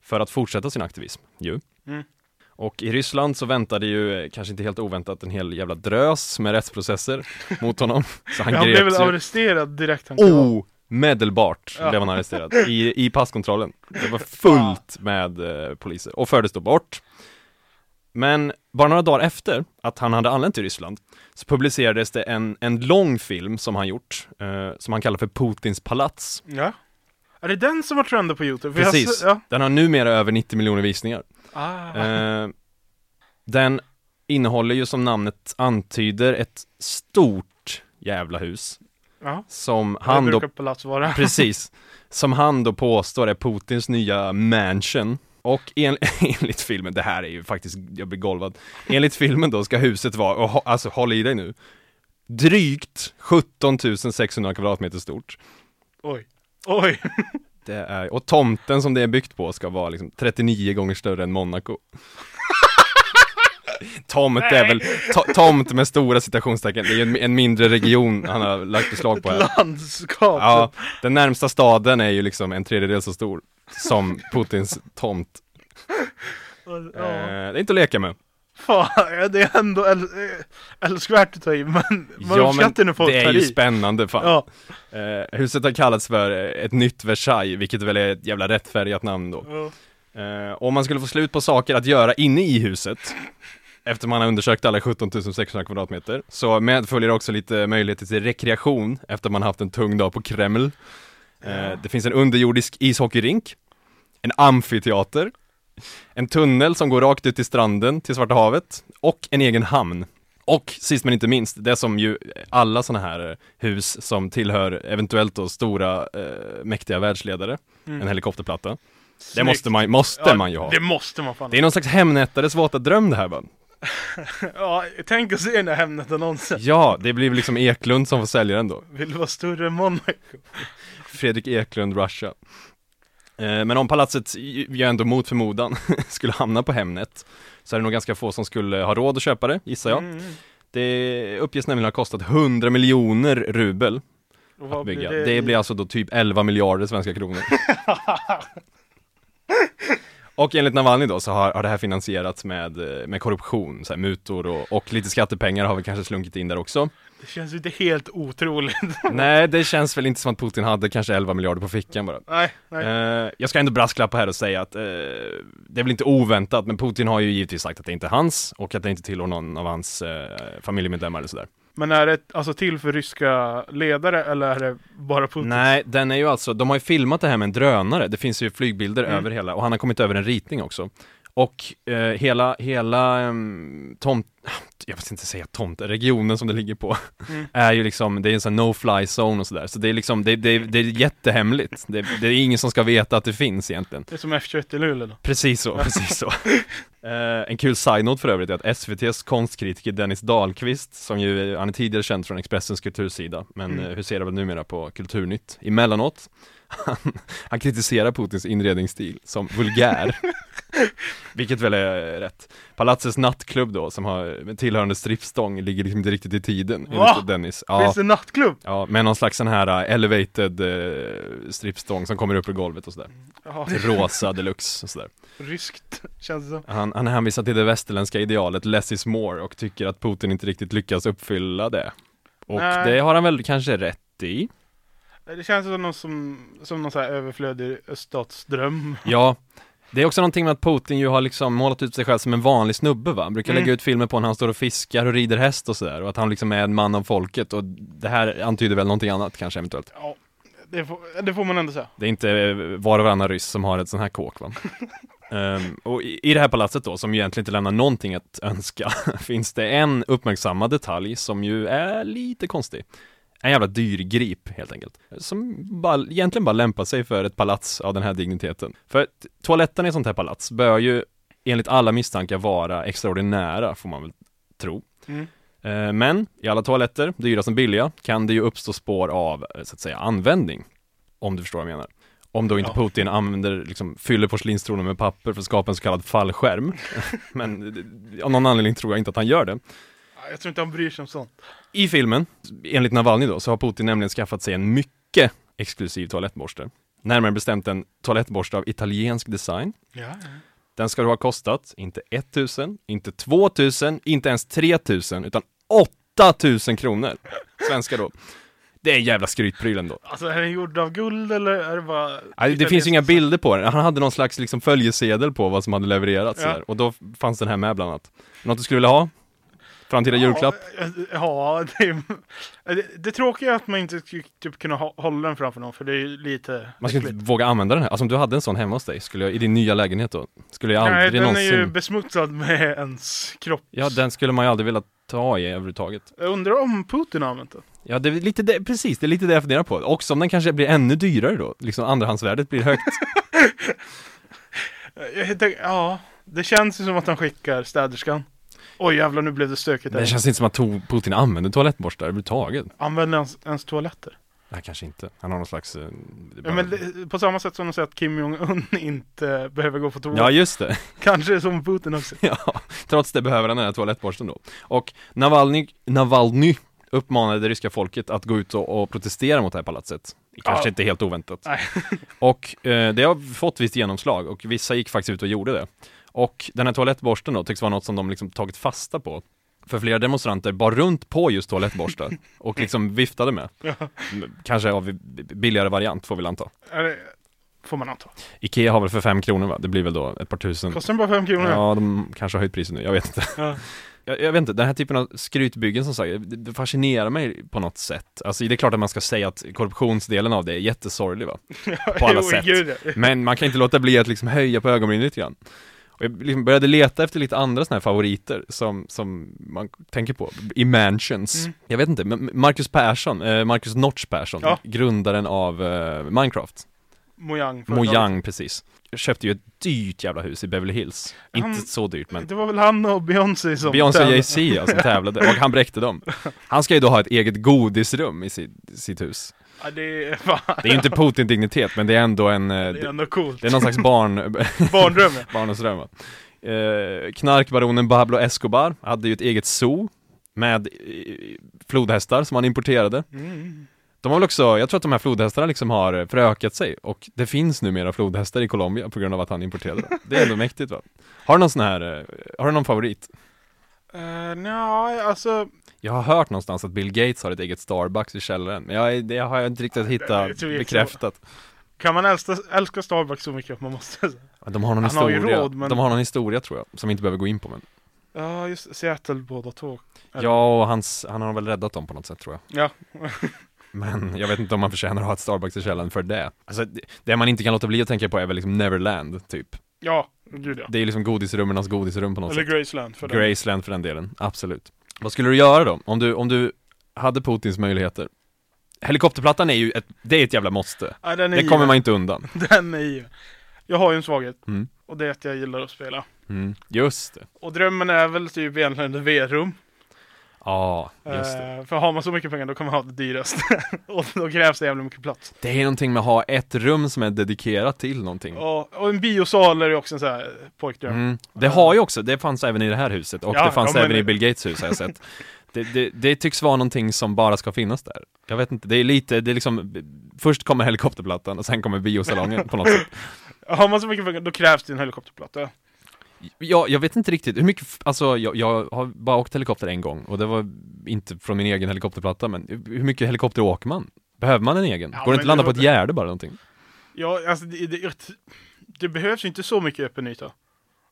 B: För att fortsätta sin aktivism, ju.
C: Mm.
B: Och i Ryssland så väntade ju, eh, kanske inte helt oväntat, en hel jävla drös med rättsprocesser mot honom. Så han
C: Han blev väl arresterad direkt han klev av.
B: omedelbart
C: Ja.
B: blev han arresterad i, i passkontrollen. Det var fullt med eh, poliser och fördes då bort. Men bara några dagar efter att han hade anlänt till Ryssland så publicerades det en, en lång film som han gjort, eh, som han kallar för Putins palats.
C: Ja. Är det den som har trendat på Youtube? För
B: Precis,
C: s- Ja.
B: den har numera över 90 miljoner visningar.
C: Ah.
B: Eh, den innehåller ju som namnet antyder ett stort jävla hus
C: ja.
B: som
C: Han
B: då. Precis. Som han då påstår är Putins nya mansion. Och en, enligt filmen, det här är ju faktiskt, jag blir golvad. Enligt filmen då ska huset vara, och, alltså håll i dig nu, drygt 17 600 kvadratmeter stort.
C: Oj. Oj.
B: Det är, och tomten som det är byggt på ska vara liksom 39 gånger större än Monaco. Tomt är väl, to, tomt med stora citationstecken, det är ju en, en mindre region han har lagt beslag på här.
C: Landskap.
B: Ja, den närmsta staden är ju liksom en tredjedel så stor som Putins tomt.
C: Ja.
B: Eh, det är inte att leka med.
C: Ja, det är ändå äl äh, älskvärt att ta i, men man uppskattar när folk
B: det är ju
C: i.
B: spännande fan.
C: Ja.
B: Eh, huset har kallats för eh, ett nytt Versailles, vilket väl är ett jävla rättfärdigat namn då.
C: Ja.
B: Eh, om man skulle få slut på saker att göra inne i huset, efter man har undersökt alla 17 600 kvadratmeter. Så medföljer också lite möjligheter till rekreation efter man haft en tung dag på Kreml. Eh, det finns en underjordisk ishockeyrink, en amfiteater, en tunnel som går rakt ut till stranden till Svarta havet och en egen hamn. Och sist men inte minst, det som ju alla sådana här hus som tillhör eventuellt då stora eh, mäktiga världsledare,
C: Mm.
B: en helikopterplatta. Det
C: Snyggt.
B: måste man, måste
C: Ja,
B: man ju ha.
C: Det måste man fan
B: Det är någon slags Hemnättares våta dröm det här va?
C: Ja, tänk att se den här Hemnet-annonsen.
B: Ja, det blir liksom Eklund som får sälja den då.
C: Vill du vara större än Monaco?
B: Fredrik Eklund, Russia. Eh, Men om palatset ju ändå mot förmodan skulle hamna på Hemnet så är det nog ganska få som skulle ha råd att köpa det, gissar jag.
C: Mm.
B: Det uppges nämligen ha kostat 100 miljoner rubel att bygga.
C: blir
B: Det blir alltså då typ 11 miljarder svenska kronor. Och enligt Navalny då så har, har det här finansierats med, eh, med korruption, så här, mutor och, och lite skattepengar har väl kanske slunkit in där också.
C: Det känns ju inte helt otroligt.
B: Nej, det känns väl inte som att Putin hade kanske 11 miljarder på fickan bara.
C: nej, nej.
B: Eh, jag ska ändå brasklappa här och säga att eh, det är väl inte oväntat, men Putin har ju givetvis sagt att det inte är hans och att det inte tillhör någon av hans eh, familjemedlemmar eller sådär.
C: Men är det alltså till för ryska ledare eller är det bara Putin?
B: Nej, den är ju alltså, de har ju filmat det här med en drönare, det finns ju flygbilder
C: Mm.
B: över hela, och han har kommit över en ritning också. Och eh, hela, hela um, tomt, jag vill inte säga tomt, regionen som det ligger på,
C: Mm.
B: är ju liksom, det är en sån no-fly zone och sådär, så det är liksom, det, det, det är jättehemligt. Det, det är ingen som ska veta att det finns egentligen.
C: Det är som F21 i Luleå då.
B: Precis så, precis så. Eh, en kul side-note för övrigt är att SVTs konstkritiker Dennis Dahlqvist, som ju, han är tidigare känd från Expressens kultursida, men
C: Mm.
B: mm. huserar väl numera på Kulturnytt emellanåt. Han, han kritiserar Putins inredningsstil som vulgär. Vilket väl är rätt. Palatsets nattklubb då, som har tillhörande strippstång, ligger liksom inte riktigt i tiden,
C: Va?
B: Dennis. Ja,
C: Finns det nattklubb?
B: ja, med någon slags sån här uh, elevated uh, strippstång som kommer upp ur golvet och sådär.
C: Jaha,
B: Rosa deluxe och sådär.
C: ryskt känns det som.
B: Han, han hänvisar till det västerländska idealet less is more och tycker att Putin inte riktigt lyckas uppfylla det. Och
C: Nej.
B: det har han väl kanske rätt i.
C: Det känns som någon, som, som någon så här överflödig öststatsdröm.
B: Ja, det är också någonting med att Putin ju har liksom målat ut sig själv som en vanlig snubbe va? Brukar
C: Mm.
B: lägga ut filmer på när han står och fiskar och rider häst och sådär och att han liksom är en man av folket och det här antyder väl någonting annat kanske eventuellt.
C: Ja, det får, det får man ändå säga.
B: Det är inte eh, var och varannan ryss som har ett sån här kåk va? Ehm, och i, i det här palatset då, som ju egentligen inte lämnar någonting att önska, finns det en uppmärksammad detalj som ju är lite konstig. En jävla dyrgrip helt enkelt. Som bara, egentligen bara lämpar sig för ett palats av den här digniteten. För t- toaletterna i ett sånt här palats bör ju enligt alla misstankar vara extraordinära, får man väl tro.
C: Mm.
B: Eh, Men i alla toaletter, dyra som billiga, kan det ju uppstå spår av, eh, så att säga, användning. Om du förstår vad jag menar. Om då inte
C: Ja.
B: Putin använder, liksom, fyller porslinstronen med papper för att skapa en så kallad fallskärm. Men eh, av någon anledning tror jag inte att han gör det.
C: Ja, Jag tror inte han bryr sig om sånt.
B: I filmen, enligt Navalny då, så har Putin nämligen skaffat sig en mycket exklusiv toalettborste. Närmare bestämt en toalettborste av italiensk design.
C: Ja,
B: Den ska då ha kostat, inte 1000, inte 2000, inte ens 3000, utan 8000 kronor. Svenska då. Det är en jävla skrytpryl ändå.
C: Alltså är den gjord av guld eller är det bara...
B: Nej, det finns ju inga bilder på den. Han hade någon slags liksom följesedel på vad som hade levererats
C: Ja.
B: där. och då fanns den här med bland annat. Något du skulle vilja ha? Framtida julklapp?
C: Ja, ja det, är, det, det tråkiga är att man inte skulle typ kunna hålla den framför någon för det är ju lite...
B: Man skulle inte våga använda den här. Alltså om du hade en sån hemma hos dig, skulle jag, i din nya lägenhet då, skulle jag
C: Nej,
B: aldrig
C: den
B: någonsin...
C: är ju besmutsad med ens kropp.
B: Ja, den skulle man ju aldrig vilja ta i överhuvudtaget.
C: Jag undrar om Putin har använt den?
B: Ja, det är lite det, precis, det är lite det jag funderar på. Också om den kanske blir ännu dyrare då, liksom andrahandsvärdet blir högt.
C: Jag tänker, ja, det känns ju som att han skickar städerskan. Oj jävlar, nu blev det stökigt
B: Men det känns inte som att to- Putin använder toalettborstar överhuvudtaget.
C: Använder han ens toaletter?
B: Nej, kanske inte. Han har någon slags... eh, är
C: Ja,
B: bara-
C: men det, på samma sätt som de säger att Kim Jong-Un inte behöver gå på toa.
B: Ja, just det.
C: Kanske som Putin också.
B: Ja, trots det behöver han den här toalettborsten då. Och Navalny, Navalny uppmanade det ryska folket att gå ut och, och protestera mot det här palatset. Kanske
C: Ja.
B: inte helt oväntat.
C: Nej.
B: Och eh, det har fått visst genomslag och vissa gick faktiskt ut och gjorde det. Och den här toalettborsten då tycks vara något som de liksom tagit fasta på. För flera demonstranter bar runt på just toalettborstar och liksom viftade med. Kanske av billigare variant får vi anta.
C: Får man anta.
B: Ikea har väl för fem kronor va? Det blir väl då ett par tusen
C: Kostar den bara fem kronor?
B: Ja, de kanske har höjt priset nu, jag vet inte
C: Ja.
B: jag, jag vet inte, den här typen av skrytbyggen som sagt, det, det fascinerar mig på något sätt Alltså det är klart att man ska säga att korruptionsdelen av det är jättesorglig va? På alla
C: Jo,
B: sätt. Men man kan inte låta bli att liksom höja på ögonbrynen lite grann och jag liksom började leta efter lite andra sådana här favoriter som, som man tänker på i mansions
C: Mm.
B: Jag vet inte, men Marcus Persson, eh, Marcus Notch Persson,
C: Ja.
B: grundaren av eh, Minecraft
C: Mojang.
B: Mojang precis Jag köpte ju ett dyrt jävla hus i Beverly Hills
C: Han-
B: Inte så dyrt men
C: Det var väl han och Beyoncé som
B: Beyoncé och. Jay-Z ja, som tävlade och han bräckte dem Han ska ju då ha ett eget godisrum i sitt, sitt hus
C: Ja, det är.
B: Det är ju inte Putin-dignitet men det är ändå en eh,
C: Det är ändå coolt.
B: Det är någon slags barn
C: Barndröm ja.
B: Barnens dröm va? eh, Knarkbaronen Pablo Escobar hade ju ett eget zoo Med eh, flodhästar som han importerade
C: Mm.
B: De har väl också, jag tror att de här flodhästarna liksom har förökat sig och det finns numera flodhästar i Colombia på grund av att han importerade dem. Det är ändå mäktigt va? Har du någon sån här, eh, har du någon favorit?
C: Uh, Nja, alltså.
B: Jag har hört någonstans att Bill Gates har ett eget Starbucks i källaren, men jag, det har jag inte riktigt hittat bekräftat.
C: Kan man älska, älska Starbucks så mycket att man måste?
B: De har någon
C: Han har
B: historia,
C: råd, men-
B: de har någon historia tror jag, som vi inte behöver gå in på men
C: Ja, just Seattle båda två. Eller-
B: Ja, och hans, han har väl räddat dem på något sätt tror jag.
C: Ja.
B: Men jag vet inte om man förtjänar att ha ett Starbucks i källaren för det. Alltså, det, man inte kan låta bli att tänka på är väl liksom Neverland, typ.
C: Ja, gud ja.
B: Det är liksom godisrummenas godisrum på något
C: Eller
B: sätt.
C: Graceland för den.
B: Graceland för den delen, absolut. Vad skulle du göra då? Om du, om du hade Putins möjligheter? Helikopterplattan är ju ett, det är ett jävla måste.
C: Ja, den är
B: Det kommer man inte undan.
C: Den är ju. Jag har ju en svaghet.
B: Mm.
C: Och det är att jag gillar att spela.
B: Mm. Just det.
C: Och drömmen är väl typ egentligen ett VR-rum.
B: Ja, just det.
C: Eh, för har man så mycket pengar då kan man ha det dyraste. och då krävs det jävla mycket plats.
B: Det är någonting med att ha ett rum som är dedikerat till någonting.
C: Och, och en biosal är ju också en sån här pojkdröm.
B: Mm. Det har ju också, det fanns även i det här huset och
C: Ja,
B: det fanns
C: ja, men-
B: även i Bill Gates hus har jag sett. Det, det, det tycks vara någonting som bara ska finnas där. Jag vet inte, det är lite, det är liksom Först kommer helikopterplattan och sen kommer biosalongen på något sätt.
C: Har man så mycket pengar då krävs det en helikopterplatta.
B: Ja, jag vet inte riktigt hur mycket, alltså jag, jag har bara åkt helikopter en gång och det var inte från min egen helikopterplatta men hur mycket helikopter åker man? Behöver man en egen?
C: Ja,
B: Går det inte att landa på ett gärde bara någonting?
C: Ja, alltså det, det, det behövs inte så mycket öppen yta.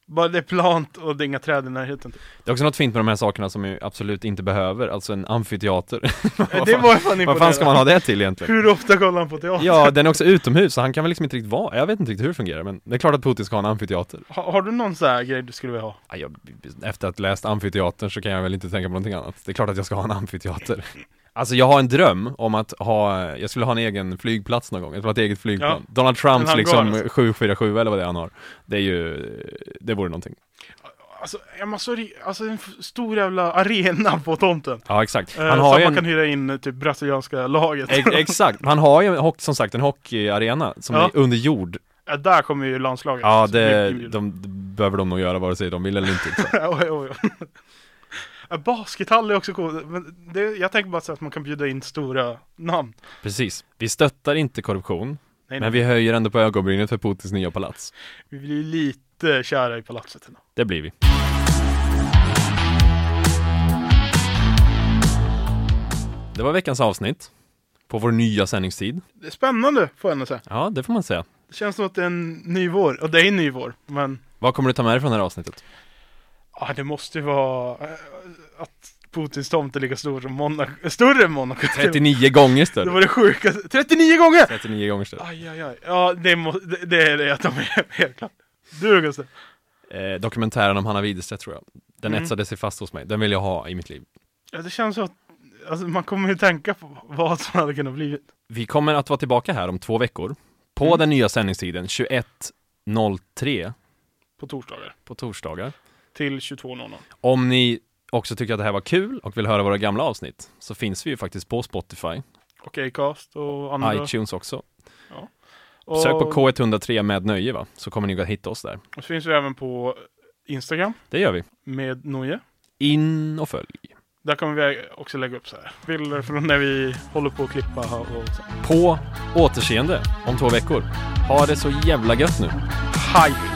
C: Bara det är plant och det är inga träd i närheten. typ.
B: Det är också något fint med de här sakerna som vi absolut inte behöver, alltså en amfiteater.
C: Det var fan
B: Vad fan ska man ha det till egentligen?
C: Hur ofta kollar han på teater?
B: Ja, den är också utomhus, så han kan väl liksom inte riktigt vara, jag vet inte riktigt hur det fungerar men det är klart att Putin ska ha en amfiteater.
C: Har, har du någon sån här grej du skulle vilja ha?
B: Ja, jag, efter att ha läst amfiteatern så kan jag väl inte tänka på någonting annat. Det är klart att jag ska ha en amfiteater. Alltså jag har en dröm om att ha, jag skulle ha en egen flygplats någon gång, jag skulle ha ett eget flygplan.
C: Ja.
B: Donald Trumps liksom
C: alltså.
B: 747 eller vad det är han har. Det är ju, det vore någonting.
C: Alltså, ri- alltså en stor jävla arena på tomten.
B: Ja exakt.
C: Eh,
B: Han
C: så
B: har ju
C: man
B: en,
C: kan hyra in eh, typ brasilianska laget.
B: ex, exakt, han har ju som sagt en hockeyarena som
C: Ja.
B: är under jord.
C: Ja, där kommer ju landslaget.
B: Ja,
C: Så
B: det, de, det behöver de nog göra vare sig de vill eller inte. Så.
C: oj, oj, oj. Baskethall är också coolt. Men det, jag tänker bara så att man kan bjuda in stora namn.
B: Precis. Vi stöttar inte korruption,
C: Nej,
B: men
C: nej.
B: vi höjer ändå på ögonbrynet för Putins nya palats.
C: Vi blir lite kära i palatset. ändå.
B: Det blir vi. Det var veckans avsnitt på vår nya sändningstid.
C: Det är spännande får jag ändå säga.
B: Ja, det får man säga.
C: Det känns som att det är en ny vår. Och det är en ny vår. Men
B: Vad kommer du ta med dig från det här avsnittet?
C: Ja, det måste ju vara eh, att Putins tomt är lika stor som Monaco. Större än Monaco.
B: 39 gånger
C: Det
B: större.
C: var det sjukaste. 39 gånger!
B: 39 gånger större.
C: Aj, aj, aj. Ja, det, må, det, det är det jag tar med helt klart. Du Gustav?
B: Eh, dokumentären om Hanna Widerstedt tror jag. Den
C: Mm.
B: etsade sig fast hos mig. Den vill jag ha i mitt liv.
C: Ja, det känns som att alltså, man kommer ju tänka på vad som hade kunnat bli.
B: Vi kommer att vara tillbaka här om två veckor. På
C: Mm.
B: den nya sändningstiden 21.03
C: På torsdagar.
B: på torsdagar.
C: Till 22.00.
B: Om ni också tycker att det här var kul och vill höra våra gamla avsnitt så finns vi ju faktiskt på Spotify,
C: Och Acast och andra.
B: iTunes också.
C: Och,
B: Sök på K103 med nöje va, så kommer ni att hitta oss där.
C: Och så finns vi även på Instagram
B: Det gör vi.
C: med Noje.
B: In och följ.
C: Där kommer vi också lägga upp så här bilder från när vi håller på att klippa och så.
B: På återseende om två veckor. Ha det så jävla gött nu.
C: Hej!